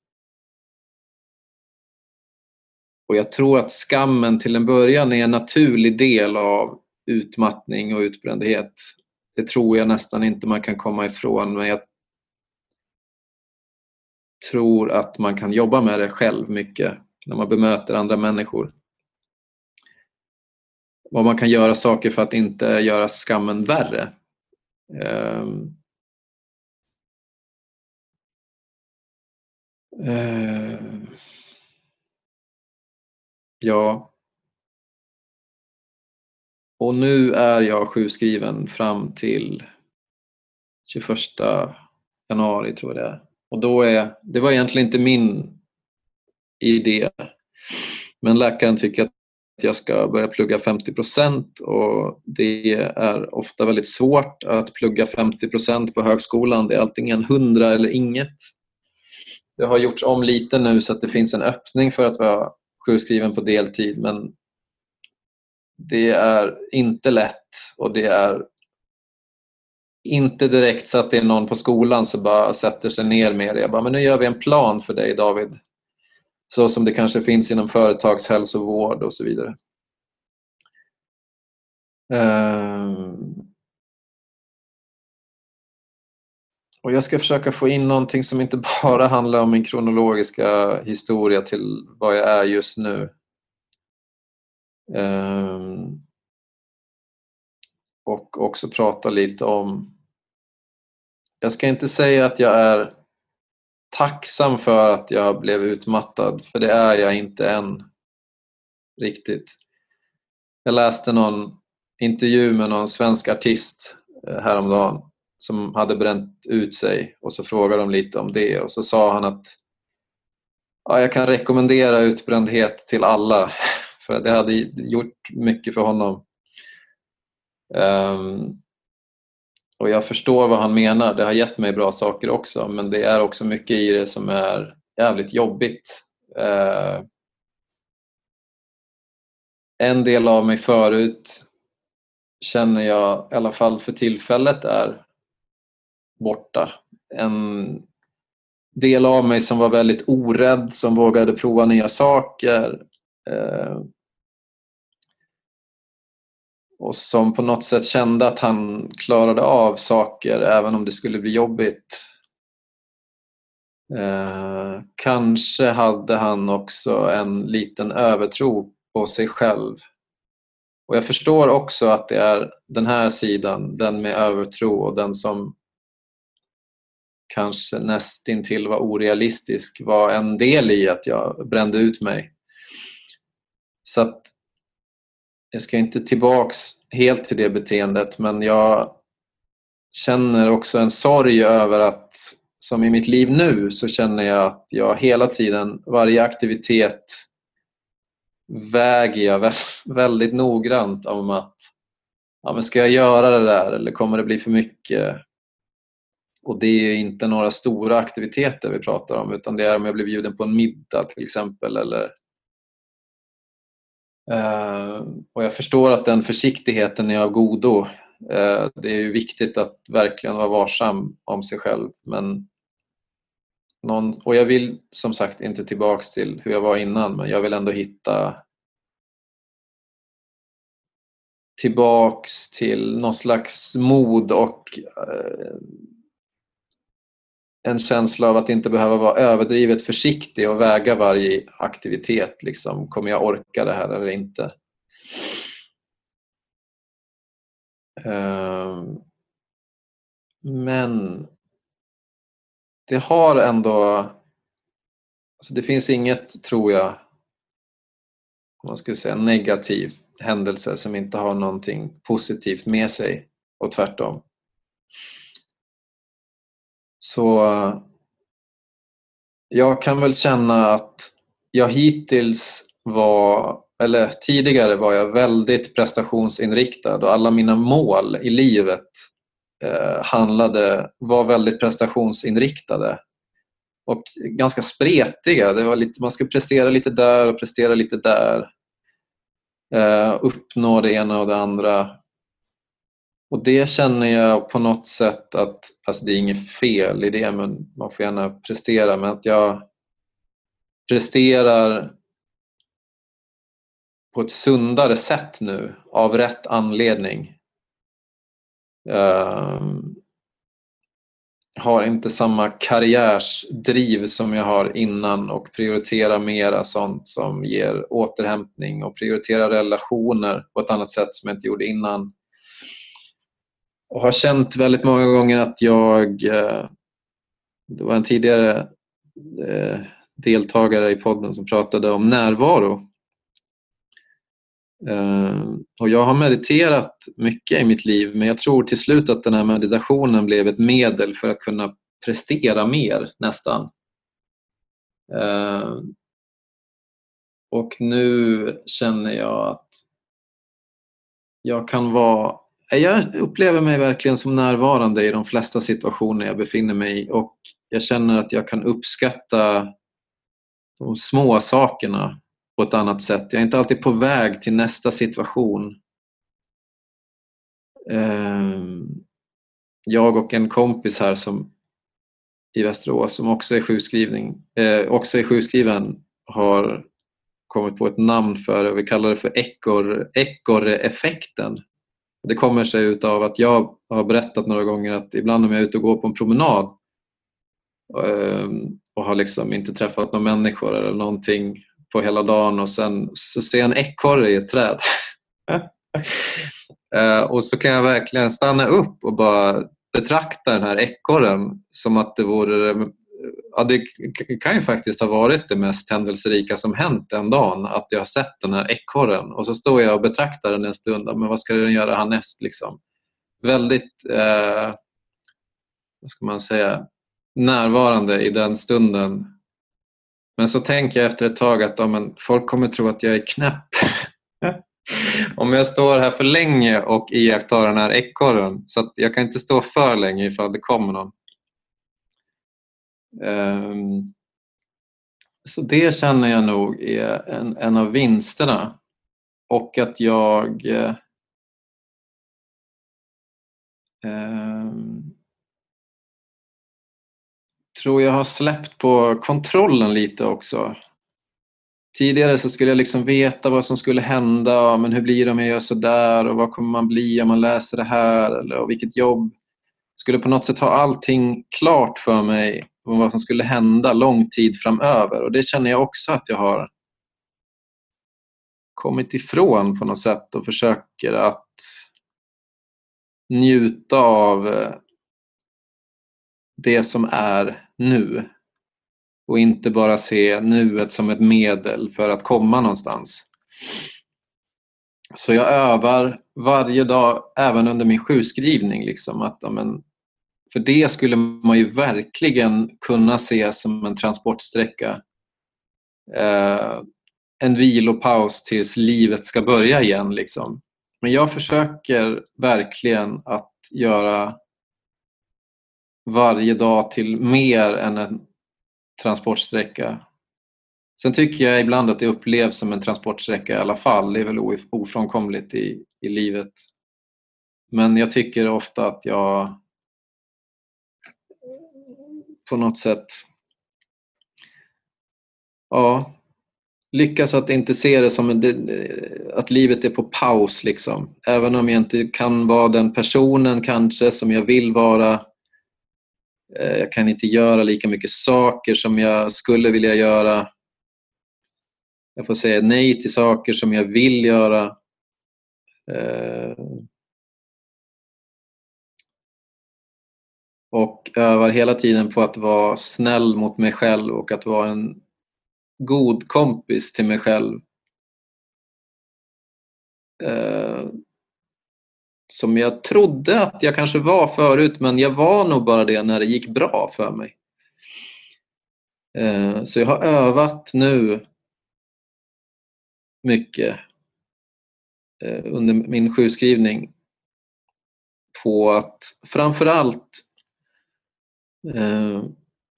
Och jag tror att skammen till en början är en naturlig del av utmattning och utbrändhet. Det tror jag nästan inte man kan komma ifrån men jag tror att man kan jobba med det själv mycket när man bemöter andra människor. Vad man kan göra saker för att inte göra skammen värre. Um, uh, ja. Och nu är jag sjukskriven fram till 21 januari tror jag det är. Och då är, det var egentligen inte min idé. Men läkaren tycker att jag ska börja plugga 50% och det är ofta väldigt svårt att plugga 50% på högskolan. Det är antingen 100 eller inget. Det har gjorts om lite nu så att det finns en öppning för att vara sjukskriven på deltid men det är inte lätt och det är inte direkt så att det är någon på skolan som bara sätter sig ner med det. Jag bara, men nu gör vi en plan för dig David. Så som det kanske finns inom företagshälsovård och så vidare. Um, och Jag ska försöka få in någonting som inte *laughs* bara handlar om min kronologiska historia till vad jag är just nu. Um, och också prata lite om... Jag ska inte säga att jag är tacksam för att jag blev utmattad, för det är jag inte än riktigt. Jag läste någon intervju med någon svensk artist eh, häromdagen som hade bränt ut sig och så frågade de lite om det och så sa han att ja, jag kan rekommendera utbrändhet till alla *laughs* för det hade gjort mycket för honom. Um, och jag förstår vad han menar. Det har gett mig bra saker också men det är också mycket i det som är jävligt jobbigt. Uh, en del av mig förut känner jag, i alla fall för tillfället, är borta. En del av mig som var väldigt orädd, som vågade prova nya saker. Eh, och som på något sätt kände att han klarade av saker även om det skulle bli jobbigt. Eh, kanske hade han också en liten övertro på sig själv. Och jag förstår också att det är den här sidan, den med övertro och den som kanske nästintill var orealistisk var en del i att jag brände ut mig. Så att jag ska inte tillbaks helt till det beteendet men jag känner också en sorg över att som i mitt liv nu så känner jag att jag hela tiden, varje aktivitet väger jag *laughs* väldigt noggrant om att ja, men ska jag göra det där eller kommer det bli för mycket? Och det är inte några stora aktiviteter vi pratar om utan det är om jag blir bjuden på en middag till exempel eller Uh, och jag förstår att den försiktigheten är av godo. Uh, det är ju viktigt att verkligen vara varsam om sig själv. Men någon, och jag vill som sagt inte tillbaks till hur jag var innan men jag vill ändå hitta tillbaks till någon slags mod och uh, en känsla av att inte behöva vara överdrivet försiktig och väga varje aktivitet. Liksom, kommer jag orka det här eller inte? Ehm, men det har ändå... Alltså det finns inget, tror jag, om man skulle säga negativ händelse som inte har någonting positivt med sig och tvärtom. Så jag kan väl känna att jag hittills var, eller tidigare var jag väldigt prestationsinriktad och alla mina mål i livet eh, handlade, var väldigt prestationsinriktade och ganska spretiga. Det var lite, man skulle prestera lite där och prestera lite där. Eh, uppnå det ena och det andra. Och det känner jag på något sätt att, alltså det är inget fel i det, men man får gärna prestera, men att jag presterar på ett sundare sätt nu av rätt anledning. Um, har inte samma karriärsdriv som jag har innan och prioriterar mera sånt som ger återhämtning och prioriterar relationer på ett annat sätt som jag inte gjorde innan och har känt väldigt många gånger att jag... Eh, det var en tidigare eh, deltagare i podden som pratade om närvaro. Eh, och jag har mediterat mycket i mitt liv men jag tror till slut att den här meditationen blev ett medel för att kunna prestera mer nästan. Och nu känner jag att jag kan vara jag upplever mig verkligen som närvarande i de flesta situationer jag befinner mig i och jag känner att jag kan uppskatta de små sakerna på ett annat sätt. Jag är inte alltid på väg till nästa situation. Ehm, jag och en kompis här som i Västerås som också är, sjukskrivning, eh, också är sjukskriven har kommit på ett namn för det. Vi kallar det för ekorreffekten. Det kommer sig utav att jag har berättat några gånger att ibland om jag är ute och går på en promenad ehm, och har liksom inte träffat några människor eller någonting på hela dagen och sen så ser jag en ekorre i ett träd. *laughs* Eh, och så kan jag verkligen stanna upp och bara betrakta den här ekorren som att det vore ja, det kan ju faktiskt ha varit det mest händelserika som hänt den dagen, att jag har sett den här ekorren. Och så står jag och betraktar den en stund, men vad ska den göra härnäst? Liksom? Väldigt, eh, vad ska man säga, närvarande i den stunden. Men så tänker jag efter ett tag att ja, men folk kommer tro att jag är knäpp. *laughs* Om jag står här för länge och iakttar den här ekorren. Så jag kan inte stå för länge ifall det kommer någon. Ehm, så det känner jag nog är en, en av vinsterna. Och att jag eh, ehm, tror jag har släppt på kontrollen lite också. Tidigare så skulle jag liksom veta vad som skulle hända. Men hur blir det om jag gör sådär? Och vad kommer man bli om man läser det här? Eller, och vilket jobb? skulle på något sätt ha allting klart för mig om vad som skulle hända lång tid framöver. Och det känner jag också att jag har kommit ifrån på något sätt och försöker att njuta av eh, det som är nu och inte bara se nuet som ett medel för att komma någonstans. Så jag övar varje dag, även under min sjukskrivning, liksom, att amen, för det skulle man ju verkligen kunna se som en transportsträcka. Eh, en vilopaus tills livet ska börja igen. Liksom. Men jag försöker verkligen att göra varje dag till mer än en transportsträcka. Sen tycker jag ibland att det upplevs som en transportsträcka i alla fall. Det är väl ofrånkomligt i, i livet. Men jag tycker ofta att jag på något sätt ja, lyckas att inte se det som en, att livet är på paus. Liksom. Även om jag inte kan vara den personen kanske som jag vill vara. Eh, jag kan inte göra lika mycket saker som jag skulle vilja göra. Jag får säga nej till saker som jag vill göra. Eh, och övar hela tiden på att vara snäll mot mig själv och att vara en god kompis till mig själv. Eh, som jag trodde att jag kanske var förut men jag var nog bara det när det gick bra för mig. Eh, så jag har övat nu mycket eh, under min sjukskrivning på att framförallt Eh,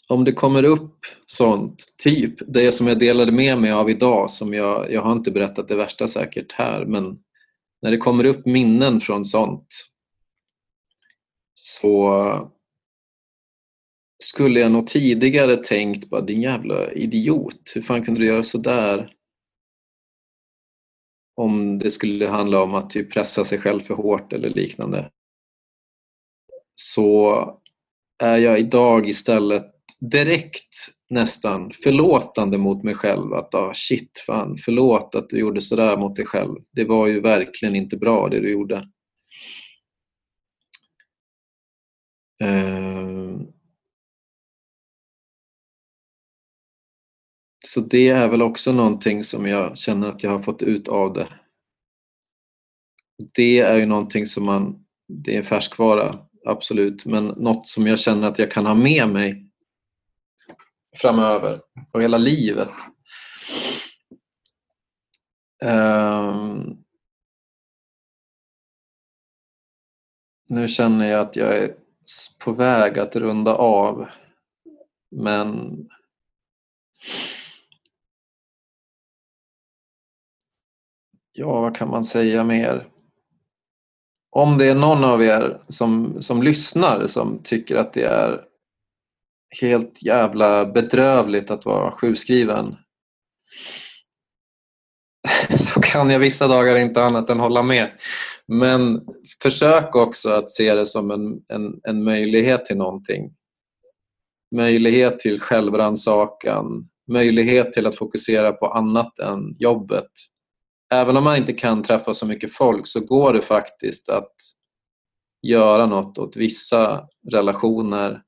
om det kommer upp sånt, typ det som jag delade med mig av idag, som jag, jag har inte berättat det värsta säkert här, men när det kommer upp minnen från sånt så skulle jag nog tidigare tänkt bara din jävla idiot, hur fan kunde du göra sådär? Om det skulle handla om att typ pressa sig själv för hårt eller liknande. Så är jag idag istället direkt nästan förlåtande mot mig själv. Att ah, shit, fan, förlåt att du gjorde sådär mot dig själv. Det var ju verkligen inte bra det du gjorde. Uh... Så det är väl också någonting som jag känner att jag har fått ut av det. Det är ju någonting som man, det är en färskvara absolut. Men något som jag känner att jag kan ha med mig framöver och hela livet. Um, nu känner jag att jag är på väg att runda av. Men Ja, vad kan man säga mer? Om det är någon av er som, som lyssnar som tycker att det är helt jävla bedrövligt att vara sjukskriven *laughs* så kan jag vissa dagar inte annat än hålla med. Men försök också att se det som en, en, en möjlighet till någonting. Möjlighet till självrannsakan, möjlighet till att fokusera på annat än jobbet även om man inte kan träffa så mycket folk så går det faktiskt att göra något åt vissa relationer.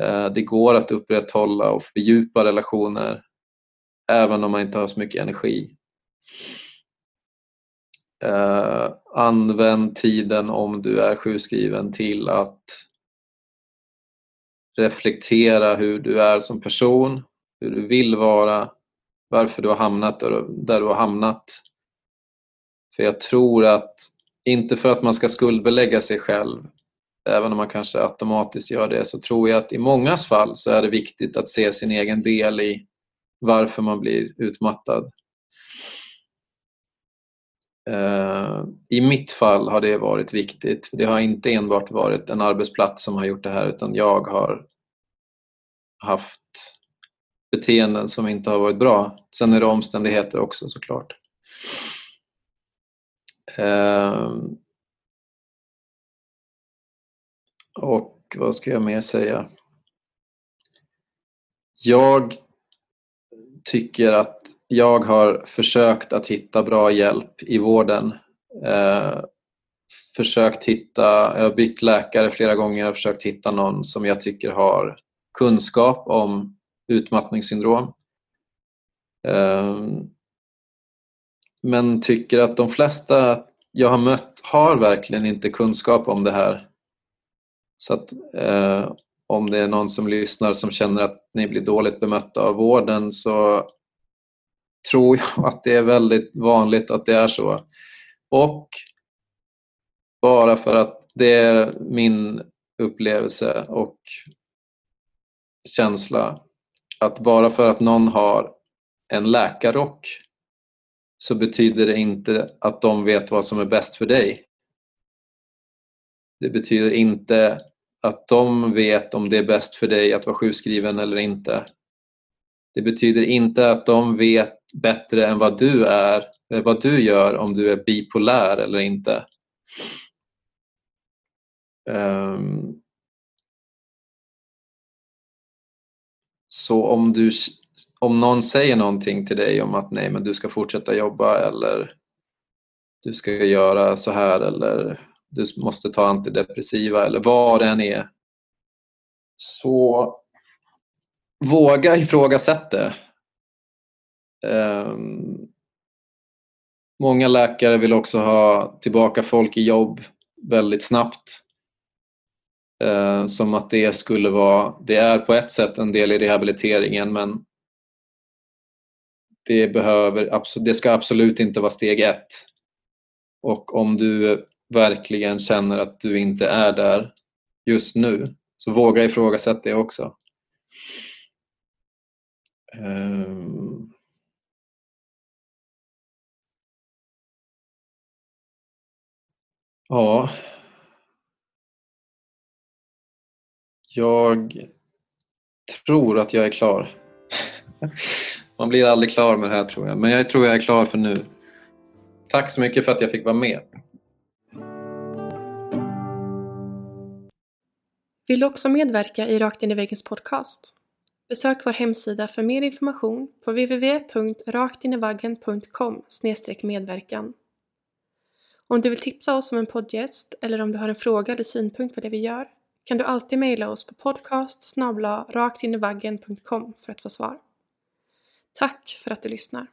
Eh, det går att upprätthålla och fördjupa relationer även om man inte har så mycket energi. Eh, använd tiden om du är sjukskriven till att reflektera hur du är som person, hur du vill vara varför du har hamnat där du har hamnat. För jag tror att, inte för att man ska skuldbelägga sig själv, även om man kanske automatiskt gör det, så tror jag att i mångas fall så är det viktigt att se sin egen del i varför man blir utmattad. Eh, I mitt fall har det varit viktigt. Det har inte enbart varit en arbetsplats som har gjort det här utan jag har haft beteenden som inte har varit bra. Sen är det omständigheter också såklart. Ehm. Och vad ska jag mer säga? Jag tycker att jag har försökt att hitta bra hjälp i vården. Eh, försökt hitta, jag har bytt läkare flera gånger och försökt hitta någon som jag tycker har kunskap om utmattningssyndrom. Ehm, men tycker att de flesta jag har mött har verkligen inte kunskap om det här. Så att eh, om det är någon som lyssnar som känner att ni blir dåligt bemötta av vården så tror jag *laughs* att det är väldigt vanligt att det är så. Och bara för att det är min upplevelse och känsla att bara för att någon har en läkarrock så betyder det inte att de vet vad som är bäst för dig. Det betyder inte att de vet om det är bäst för dig att vara sjukskriven eller inte. Det betyder inte att de vet bättre än vad du är, eh, vad du gör om du är bipolär eller inte. Um, så om, du, om någon säger någonting till dig om att nej men du ska fortsätta jobba eller du ska göra så här eller du måste ta antidepressiva eller vad det än är. Så våga ifrågasätta. Um, många läkare vill också ha tillbaka folk i jobb väldigt snabbt. Eh, som att det skulle vara, det är på ett sätt en del i rehabiliteringen men det, behöver, det ska absolut inte vara steg ett. Och om du verkligen känner att du inte är där just nu så våga ifrågasätta det också. Um... Ja. Jag tror att jag är klar. Man blir aldrig klar med det här tror jag, men jag tror jag är klar för nu. Tack så mycket för att jag fick vara med. Vill du också medverka i Rakt in i väggens podcast? Besök vår hemsida för mer information på www.raktinivaggen.com medverkan. Om du vill tipsa oss om en poddgäst eller om du har en fråga eller synpunkt på det vi gör kan du alltid mejla oss på podcast raktinivaggen.com för att få svar. Tack för att du lyssnar!